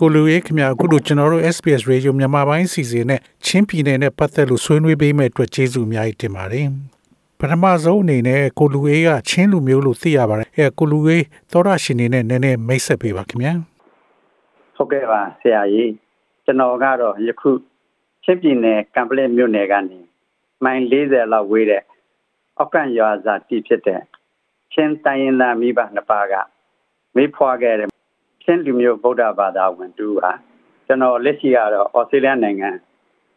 ကိုလူရေးခင်ဗျာအခုတို့ကျွန်တော်တို့ SPS Radio မြန်မာပိုင်းစီစဉ်နဲ့ချင်းပြည်နယ်နဲ့ပတ်သက်လို့ဆွေးနွေးပေးမဲ့အတွက်ကျေးဇူးအများကြီးတင်ပါတယ်ပထမဆုံးအနေနဲ့ကိုလူရေးကချင်းလူမျိုးလို့သိရပါတယ်အဲကိုလူရေးသောရရှင်နေနဲ့နည်းနည်းမိတ်ဆက်ပေးပါခင်ဗျာဟုတ်ကဲ့ပါဆရာကြီးကျွန်တော်ကတော့ယခုချင်းပြည်နယ်ကံပလက်မြို့နယ်ကနေမိုင်40လောက်ဝေးတဲ့အောက်ကန်ရွာဇာတိဖြစ်တဲ့ချင်းတိုင်းရင်းသားမိဘနှစ်ပါးကမိဖွာခဲ့တဲ့ ချင်းလူမျိုးဗုဒ္ဓဘာသာဝင်တူပါကျွန်တော်လက်ရှိကတော့ဩစတြေးလျနိုင်ငံ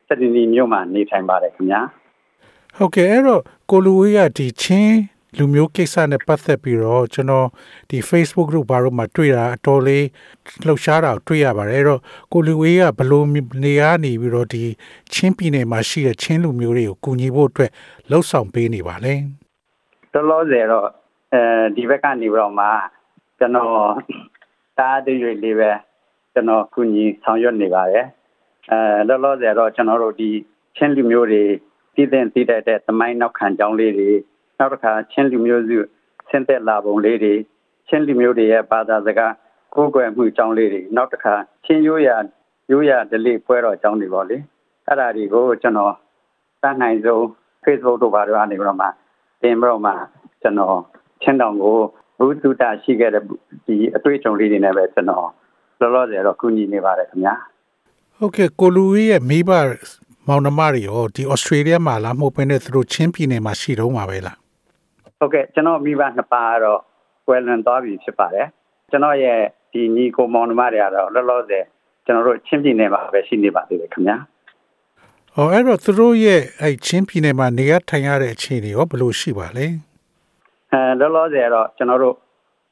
စက်ဒနီမြို့မှာနေထိုင်ပါတယ်ခင်ဗျာဟုတ်ကဲ့အဲ့တော့ကိုလူဝေးကဒီချင်းလူမျိုးကိစ္စနဲ့ပတ်သက်ပြီးတော့ကျွန်တော်ဒီ Facebook group ဘာလို့မှတွေ့တာအတော်လေးလှုပ်ရှားတာကိုတွေ့ရပါတယ်အဲ့တော့ကိုလူဝေးကဘလို့နေရနေပြီးတော့ဒီချင်းပြည်နယ်မှာရှိတဲ့ချင်းလူမျိုးတွေကိုကူညီဖို့အတွက်လှုပ်ဆောင်ပေးနေပါလေတော်တော်ဆယ်တော့အဲဒီဘက်ကနေပြီးတော့မှကျွန်တော် တားတရွေလေးပဲကျွန်တော်ကူညီဆောင်ရွက်နေပါတယ်အဲလောလောဆယ်တော့ကျွန်တော်တို့ဒီချင်းလူမျိုးတွေတည်တဲ့တည်တဲ့သမိုင်းနောက်ခံကြောင်းလေးတွေနောက်တစ်ခါချင်းလူမျိုးစုဆင်းသက်လာပုံလေးတွေချင်းလူမျိုးတွေရဲ့ဘာသာစကားကိုယ်ကွယ်မှုကြောင်းလေးတွေနောက်တစ်ခါချင်းရိုးရာရိုးရာဒလိပွဲတော်ကြောင်းတွေပေါ့လေအဲ့ဒါတွေကိုကျွန်တော်တန်းနိုင်ဆုံး Facebook တို့ဘာတို့အနေနဲ့မှတင်ပြီးတော့မှကျွန်တော်ချင်းတောင်ကို ဘုသူတရှိခဲ့တဲ့ဒီအတွေ့အကြုံလေးတွေနဲ့ပဲကျွန်တော်လောလောဆယ်တော့ကူညီနေပါတယ်ခင်ဗျာဟုတ်ကဲ့ကိုလူရဲ့မိဘမောင်နှမတွေရောဒီဩစတြေးလျမှာလားမဟုတ်ဘဲနဲ့သူတို့ချင်းပြည်နယ်မှာရှိတော့မှာပဲလားဟုတ်ကဲ့ကျွန်တော်မိဘနှစ်ပါးကတော့ကွယ်လွန်သွားပြီဖြစ်ပါတယ်ကျွန်တော်ရဲ့ဒီညီကိုမောင်နှမတွေကတော့လောလောဆယ်ကျွန်တော်တို့ချင်းပြည်နယ်မှာပဲရှိနေပါသေးတယ်ခင်ဗျာဟောအဲ့တော့သူတို့ရဲ့အဲ့ချင်းပြည်နယ်မှာနေရထိုင်ရတဲ့အခြေအနေရောဘယ်လိုရှိပါလဲ အဲလောလောဆယ်တော့ကျွန်တော်တို့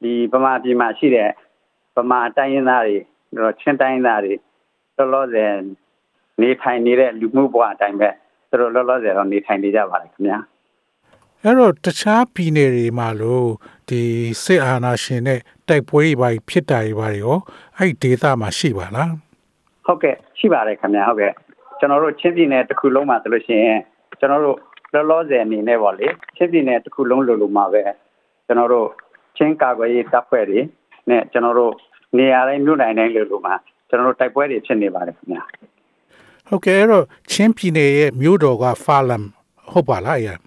ဒီဗမာပြည်မှာရှိတဲ့ဗမာတိုင်းရင်းသားတွေတော့ချင်းတိုင်းရင်းသားတွေလောလောဆယ်နေထိုင်နေတဲ့လူမှုဘဝအတိုင်းပဲသူတို့လောလောဆယ်တော့နေထိုင်နေကြပါတယ်ခင်ဗျာအဲ့တော့တခြားပြည်နယ်တွေမှာလို့ဒီစစ်အာဏာရှင်နဲ့တိုက်ပွဲတွေပါဖြစ်တာတွေပါရောအဲ့ဒေသမှာရှိပါလားဟုတ်ကဲ့ရှိပါတယ်ခင်ဗျာဟုတ်ကဲ့ကျွန်တော်တို့ချင်းပြည်နယ်တစ်ခုလုံးမှာဆိုလို့ရှိရင်ကျွန်တော်တို့ လောလောဆယ်အနေနဲ့ပေါ့လေချင်းပြည်နယ်တစ်ခုလုံးလိုလိုမှာပဲကျွန်တော်တို့ချင်းကာကွယ်ရေးတပ်ဖွဲ့တွေနဲ့ကျွန်တော်တို့နေရာတိုင်းမြို့တိုင်းတိုင်းလိုလိုမှာကျွန်တော်တို့တိုက်ပွဲတွေဖြစ်နေပါတယ်ခင်ဗျာဟုတ်ကဲ့အဲ့တော့ချင်းပြည်နယ်ရဲ့မြို့တော်ကဖာလမ်ဟုတ်ပါလားအဲ့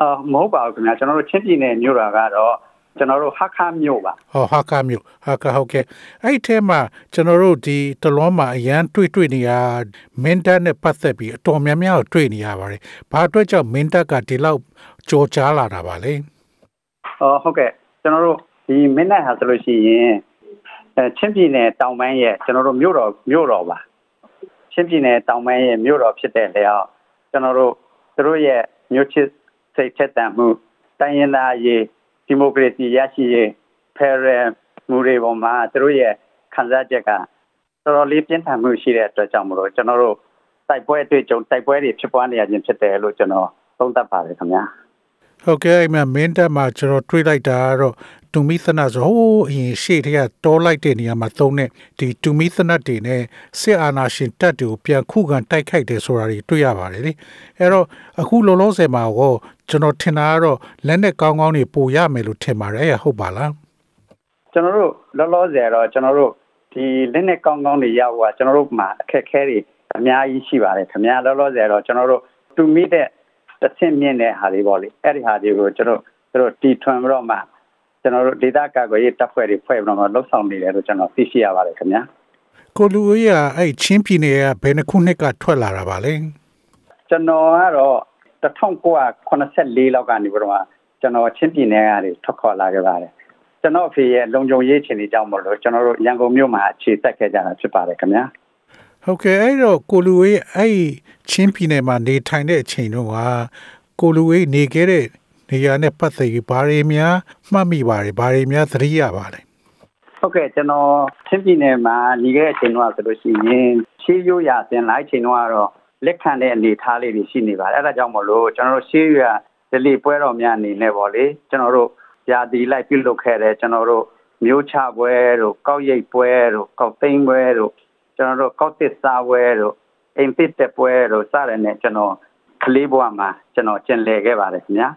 အော်မဟုတ်ပါဘူးခင်ဗျာကျွန်တော်တို့ချင်းပြည်နယ်မြို့တော်ကတော့ ကျွန်တော်တို့ဟခါမြို့ပါဟောဟာကာမြို့ဟာကာဟုတ်ကဲ့အဲ့ဒီထဲမှာကျွန်တော်တို့ဒီတလုံးမှာအရန်တွေ့တွေ့နေရမင်းတပ်နဲ့ပတ်သက်ပြီးအတော်များများကိုတွေ့နေရပါတယ်ဘာအတွက်ကြောင့်မင်းတပ်ကဒီလောက်ကြော်ကြားလာတာပါလဲအော်ဟုတ်ကဲ့ကျွန်တော်တို့ဒီမင်းနိုင်ဟာဆိုလို့ရှိရင်အဲချင်းပြည်နယ်တောင်ပိုင်းရဲ့ကျွန်တော်တို့မြို့တော်မြို့တော်ပါချင်းပြည်နယ်တောင်ပိုင်းရဲ့မြို့တော်ဖြစ်တဲ့လေအောင်ကျွန်တော်တို့သူတို့ရဲ့မြို့ချစ်စိတ်ထက်သန်မှုတိုင်းရင်းသားရေး ဒီမိုကရေစီရရှိရေးဖယ်ရယ်မူတွေပေါ်မှာသူတို့ရဲ့ခံစားချက်ကတော်တော်လေးပြင်းထန်မှုရှိတဲ့အတွက်ကြောင့်မလို့ကျွန်တော်တို့တိုက်ပွဲအတွေ့အကြုံတိုက်ပွဲတွေဖြစ်ပွားနေရခြင်းဖြစ်တယ်လို့ကျွန်တော်သုံးသပ်ပါတယ်ခင်ဗျာဟုတ်ကဲ့အဲ့မှာမင်းတပ်မှာကျွန်တော်တွေ့လိုက်တာကတော့ တူမီသနတ်ဆိုဟိုးအရင်ရှေ့ထက်ကတောလိုက်တဲ့နေရာမှာသုံးတဲ့ဒီတူမီသနတ်တွေနဲ့စစ်အာဏာရှင်တပ်တွေကိုပြန်ခုခံတိုက်ခိုက်တယ်ဆိုတာတွေတွေ့ရပါတယ်လေအဲ့တော့အခုလောလောဆယ်မှာတော့ကျွန်တော်ထင်တာကတော့လက်နဲ့ကောင်းကောင်းနေပို့ရမယ်လို့ထင်ပါတယ်အဲ့ဟုတ်ပါလားကျွန်တော်တို့လောလောဆယ်တော့ကျွန်တော်တို့ဒီလက်နဲ့ကောင်းကောင်းတွေရဖို့ကကျွန်တော်တို့မှာအခက်အခဲတွေအများကြီးရှိပါတယ်ခင်ဗျာလောလောဆယ်တော့ကျွန်တော်တို့တူမိတဲ့တစ်ဆင့်မြင့်တဲ့ဟာတွေပေါ့လေအဲ့ဒီဟာတွေကိုကျွန်တော်တို့တီထွန်ပြီးတော့မှ ကျွန်တော်တို့ဒေတာကာကွယ်ရေးတပ်ဖွဲ့တွေဖွဲ့ပြီးတော့မှလှုပ်ဆောင်နေတယ်လို့ကျွန်တော်သိရှိရပါတယ်ခင်ဗျာကိုလူဝေးကအဲ့ချင်းပြည်နယ်ကဘယ်နှခုနှစ်ကထွက်လာတာပါလဲကျွန်တော်ကတော့1984လောက်ကနေပြီးတော့မှကျွန်တော်ချင်းပြည်နယ်ကနေထွက်ခွာလာခဲ့ပါတယ်ကျွန်တော်အဖေရဲ့လုံခြုံရေးအခြေအနေကြောင့်မလို့ကျွန်တော်တို့ရန်ကုန်မြို့မှာအခြေတက်ခဲ့ကြတာဖြစ်ပါတယ်ခင်ဗျာဟုတ်ကဲ့အဲ့တော့ကိုလူဝေးအဲ့ချင်းပြည်နယ်မှာနေထိုင်တဲ့အချိန်တော့ကကိုလူဝေးနေခဲ့တဲ့ နေရာနဲ့ပတ်သက်ပြီးဘာတွေများမှတ်မိပါတယ်ဘာတွေများသတိရပါလဲဟုတ်ကဲ့ကျွန်တော်ချင်းပြည်နယ်မှာညီခဲ့တဲ့အချိန်တော့ဆိုလို့ရှိရင်ရှေးရိုးရာတင်လိုက်ချိန်တော့ကတော့လက်ခံတဲ့အနေအထားလေးတွေရှိနေပါတယ်အဲ့ဒါကြောင့်မလို့ကျွန်တော်တို့ရှေးရဒလီပွဲတော်များအနေနဲ့ပေါ့လေကျွန်တော်တို့ယာတီလိုက်ပြုလုပ်ခဲ့တဲ့ကျွန်တော်တို့မျိုးချပွဲတို့ကောက်ရိပ်ပွဲတို့ကောက်သိမ်းပွဲတို့ကျွန်တော်တို့ကောက်သစ်စားပွဲတို့အိမ်သစ်တက်ပွဲတို့စတဲ့နဲ့ကျွန်တော်ကလေးဘဝမှာကျွန်တော်ကျင်လည်ခဲ့ပါတယ်ခင်ဗျာ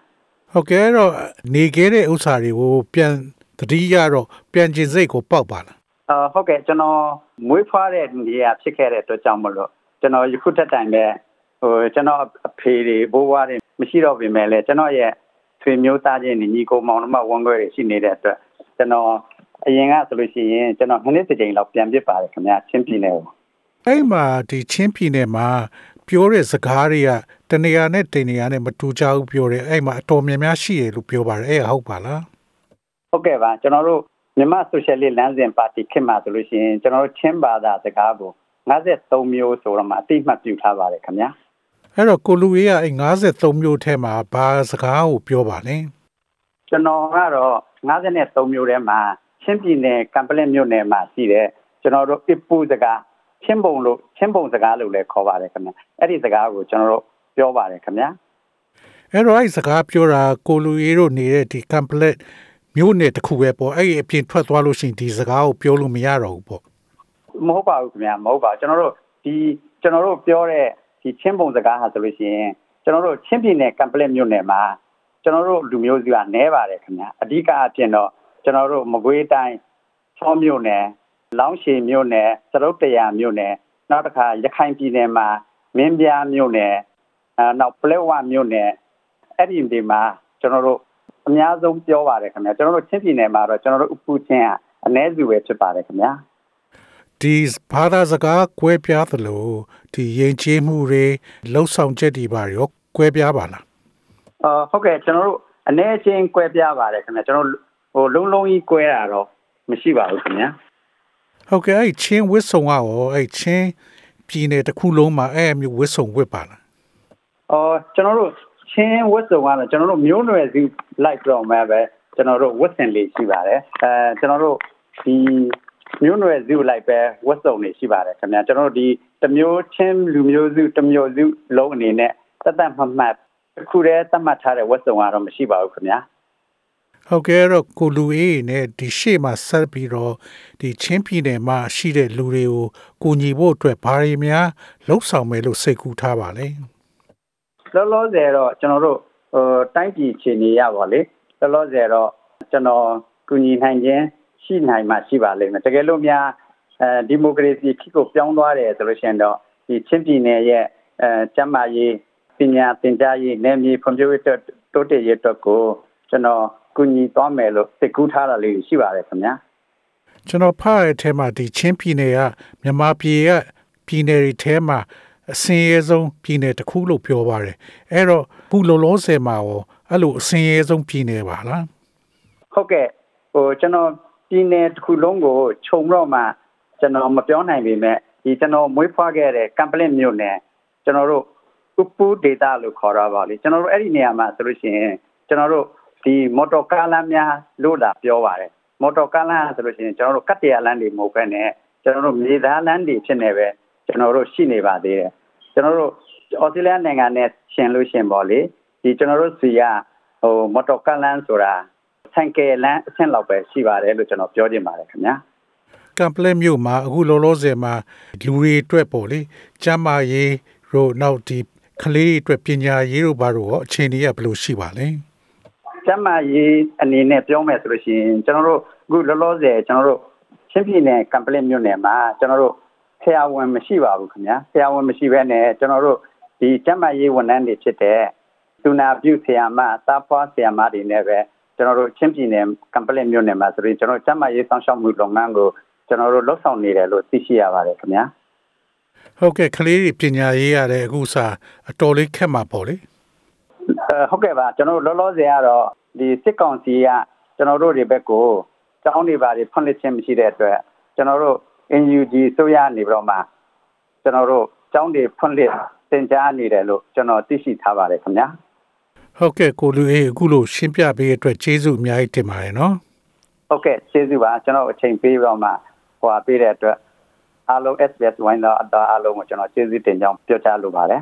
ဟုတ်ကဲ့အဲ့တော့နေခဲ့တဲ့ဥစ္စာတွေကိုပြန်သတိရတော့ပြန်ကျင်စိတ်ကိုပေါက်ပါလားအာဟုတ်ကဲ့ကျွန်တော်မွေးဖွားတဲ့နေရာဖြစ်ခဲ့တဲ့အတွက်ကြောင့်မလို့ကျွန်တော်ယခုတက်တိုင်ပဲဟိုကျွန်တော်အဖေတွေဘိုးဘွားတွေမရှိတော့ပြင်မဲ့လေကျွန်တော်ရဲ့ဆွေမျိုးသားချင်းညီကိုမောင်နှမဝန်ခွဲတွေရှိနေတဲ့အတွက်ကျွန်တော်အရင်ကဆိုလို့ရှိရင်ကျွန်တော်နှစ်တစ်ကြိမ်လောက်ပြန်ပြစ်ပါတယ်ခင်ဗျာချင်းပြည်နယ်ကိုအဲ့မှာဒီချင်းပြည်နယ်မှာ ပြောတဲ့စကားတွေကတနေရာနဲ့တနေရာနဲ့မတူကြဘူးပြောတယ်အဲ့မှာအတော်များများရှိရလို့ပြောပါတယ်အဲ့ဟုတ်ပါလားဟုတ်ကဲ့ပါကျွန်တော်တို့မြန်မာဆိုရှယ်လစ်လမ်းစဉ်ပါတီခေတ်မှာဆိုလို့ရှိရင်ကျွန်တော်တို့ချင်းဘာသာစကားကို53မျိုးဆိုတော့မှအတိအမှတ်ပြုထားပါတယ်ခင်ဗျာအဲ့တော့ကိုလူရေးကအဲ့53မျိုးထဲမှာဘာစကားကိုပြောပါလဲကျွန်တော်ကတော့53မျိုးထဲမှာချင်းပြည်နယ်ကံပလက်မြို့နယ်မှာရှိတဲ့ကျွန်တော်တို့အပူစကား ချင်းပုံလို့ချင်းပုံစကားလို့လည်းခေါ်ပါတယ်ခင်ဗျအဲ့ဒီစကားကိုကျွန်တော်တို့ပြောပါတယ်ခင်ဗျာအဲ့တော့အဲ့စကားပြောတာကိုလူရေးတို့နေတဲ့ဒီ complete မျိုးနယ်တစ်ခုပဲပေါ့အဲ့ဒီအပြင်ထွက်သွားလို့ရှိရင်ဒီစကားကိုပြောလို့မရတော့ဘူးပေါ့မဟုတ်ပါဘူးခင်ဗျာမဟုတ်ပါဘူးကျွန်တော်တို့ဒီကျွန်တော်တို့ပြောတဲ့ဒီချင်းပုံစကားဟာဆိုလို့ရှိရင်ကျွန်တော်တို့ချင်းပြည်နယ်ကံပလက်မြို့နယ်မှာကျွန်တော်တို့လူမျိုးစုကနဲပါတယ်ခင်ဗျာအဓိကအပြင်တော့ကျွန်တော်တို့မကွေးတိုင်းချောမြို့နယ် လောင်းရှည်မြို့နယ်သရုတ်တရာမြို့နယ်နောက်တစ်ခါရခိုင်ပြည်နယ်မှာမင်းပြားမြို့နယ်အဲနောက်ပလက်ဝမြို့နယ်အဲ့ဒီဒီမှာကျွန်တော်တို့အများဆုံးပြောပါတယ်ခင်ဗျာကျွန်တော်တို့ချင်းပြည်နယ်မှာတော့ကျွန်တော်တို့ဥပ္ပူချင်းကအ ਨੇ စုပဲဖြစ်ပါတယ်ခင်ဗျာဒီဘာသာစကားကွဲပြားသလိုဒီယဉ်ကျေးမှုတွေလှုပ်ဆောင်ချက်တွေပါရောကွဲပြားပါလားအာဟုတ်ကဲ့ကျွန်တော်တို့အနေချင်းကွဲပြားပါတယ်ခင်ဗျာကျွန်တော်ဟိုလုံးလုံးကြီးကွဲတာတော့မရှိပါဘူးခင်ဗျာ ဟုတ်ကဲ့အဲ့ချင်းဝစ်ဆုံကရောအဲ့ချင်းပြည်နယ်တစ်ခုလုံးမှာအဲ့အမျိုးဝစ်ဆုံဝစ်ပါလားအော်ကျွန်တော်တို့ချင်းဝတ်စုံကတော့ကျွန်တော်တို့မျိုးနွယ်စုလိုက်တော့မှပဲကျွန်တော်တို့ဝတ်ဆင်လေးရှိပါတယ်အဲကျွန်တော်တို့ဒီမျိုးနွယ်စုလိုက်ပဲဝတ်စုံတွေရှိပါတယ်ခင်ဗျာကျွန်တော်တို့ဒီတစ်မျိုးချင်းလူမျိုးစုတစ်မျိုးစုလုံးအနေနဲ့တတ်တတ်မှတ်မှတ်တစ်ခုတည်းသတ်မှတ်ထားတဲ့ဝတ်စုံကတော့မရှိပါဘူးခင်ဗျာ ဟုတ်ကဲ့အဲ့တော့ကိုလူအေးနဲ့ဒီရှေ့မှာဆက်ပြီးတော့ဒီချင်းပြည်နယ်မှာရှိတဲ့လူတွေကိုကူညီဖို့အတွက်ဘာတွေများလှုပ်ဆောင်မယ်လို့စိတ်ကူးထားပါလဲလောလောဆယ်တော့ကျွန်တော်တို့ဟိုတိုင်းပြည်ခြေနေရပါလေလောလောဆယ်တော့ကျွန်တော်ကူညီနိုင်ခြင်းရှိနိုင်မှရှိပါလိမ့်မယ်တကယ်လို့များအဲဒီမိုကရေစီခေတ်ကိုပြောင်းသွားတယ်ဆိုလို့ရှိရင်တော့ဒီချင်းပြည်နယ်ရဲ့အဲကျန်းမာရေးပညာသင်ကြားရေးနယ်မြေဖွံ့ဖြိုးရေးအတွက်တိုးတက်ရေးအတွက်ကိုကျွန်တော် ကူညီသွားမယ်လို့စိတ်ကူးထားတာလေးရှိပါတယ်ခင်ဗျာကျွန်တော်ဖတ်ရတဲ့ထဲမှာဒီချင်းပြည်နယ်ကမြန်မာပြည်ကပြည်နယ်တွေထဲမှာအစင်းရဲဆုံးပြည်နယ်တစ်ခုလို့ပြောပါတယ်အဲ့တော့ခုလောလောဆယ်မှာရောအဲ့လိုအစင်းရဲဆုံးပြည်နယ်ပါလားဟုတ်ကဲ့ဟိုကျွန်တော်ပြည်နယ်တစ်ခုလုံးကိုခြုံတော့မှကျွန်တော်မပြောနိုင်ပေမဲ့ဒီကျွန်တော်မွေးဖွားခဲ့တဲ့ကမ်ပလစ်မြို့နယ်ကျွန်တော်တို့ဥပ္ပူဒေတာလို့ခေါ်တာပါလေကျွန်တော်တို့အဲ့ဒီနေရာမှာဆိုလို့ရှိရင်ကျွန်တော်တို့ ဒီမော်တော်ကားလမ်းများလို့လာပြောပါတယ်မော်တော်ကားလမ်းဆိုလို့ရှိရင်ကျွန်တော်တို့ကတ်တရလမ်းတွေမဟုတ်ဘဲနဲ့ကျွန်တော်တို့မြေသားလမ်းတွေဖြစ်နေပဲကျွန်တော်တို့ရှိနေပါသေးတယ်ကျွန်တော်တို့ဩစတြေးလျနိုင်ငံနဲ့ရှင်လို့ရှင်ပေါ့လေဒီကျွန်တော်တို့စီကဟိုမော်တော်ကားလမ်းဆိုတာဆန်ကယ်လန်းအဆင့်လောက်ပဲရှိပါတယ်လို့ကျွန်တော်ပြောချင်ပါတယ်ခင်ဗျာကမ်ပလက်မြို့မှာအခုလောလောဆယ်မှာလူတွေအတွက်ပေါ့လေကျမ်းမာရေးတို့နောက်ဒီကလေးတွေအတွက်ပညာရေးတို့ဘာလို့ရောအချိန်ကြီးကဘယ်လိုရှိပါလဲ ကျမ်းမာရေးအနေနဲ့ပြောမယ်ဆိုလို့ရှိရင်ကျွန်တော်တို့အခုလောလောဆယ်ကျွန်တော်တို့ချင်းပြည်နယ်ကမ်ပလစ်မြို့နယ်မှာကျွန်တော်တို့ဆရာဝန်မရှိပါဘူးခင်ဗျာဆရာဝန်မရှိဘဲနဲ့ကျွန်တော်တို့ဒီကျမ်းမာရေးဝန်ထမ်းတွေဖြစ်တဲ့သူနာပြုဆရာမသားဖွားဆရာမတွေနဲ့ပဲကျွန်တော်တို့ချင်းပြည်နယ်ကမ်ပလစ်မြို့နယ်မှာဆိုရင်ကျွန်တော်ကျမ်းမာရေးဆောင်ရှောက်မှုလုပ်ငန်းကိုကျွန်တော်တို့လှုပ်ဆောင်နေတယ်လို့သိရှိရပါတယ်ခင်ဗျာဟုတ်ကဲ့ကလေးတွေပညာရေးရတဲ့အခုစာအတော်လေးခက်မှာပေါ့လေအဲ ဟုတ်ကဲ့ပါကျွန်တော်တို့လောလောဆယ်ကတော့ဒီစစ်ကောင်စီကကျွန်တော်တို့တွေဘက်ကိုတောင်းနေပါတွေဖွင့်လှစ်ခြင်းမရှိတဲ့အတွက်ကျွန်တော်တို့ NUG ဆိုရနေပြီးတော့မှကျွန်တော်တို့တောင်းတွေဖွင့်လှစ်သင်ကြားနေတယ်လို့ကျွန်တော်သိရှိထားပါတယ်ခင်ဗျာဟုတ်ကဲ့ကိုလူအေးအခုလို့ရှင်းပြပေးတဲ့အတွက်ကျေးဇူးအများကြီးတင်ပါတယ်နော်ဟုတ်ကဲ့ကျေးဇူးပါကျွန်တော်အချိန်ပေးပြီးတော့မှဟိုပါပေးတဲ့အတွက်အားလုံး SBS ဝိုင်းတော့အသားအားလုံးကိုကျွန်တော်ကျေးဇူးတင်ကြောင်းပြောကြားလိုပါတယ်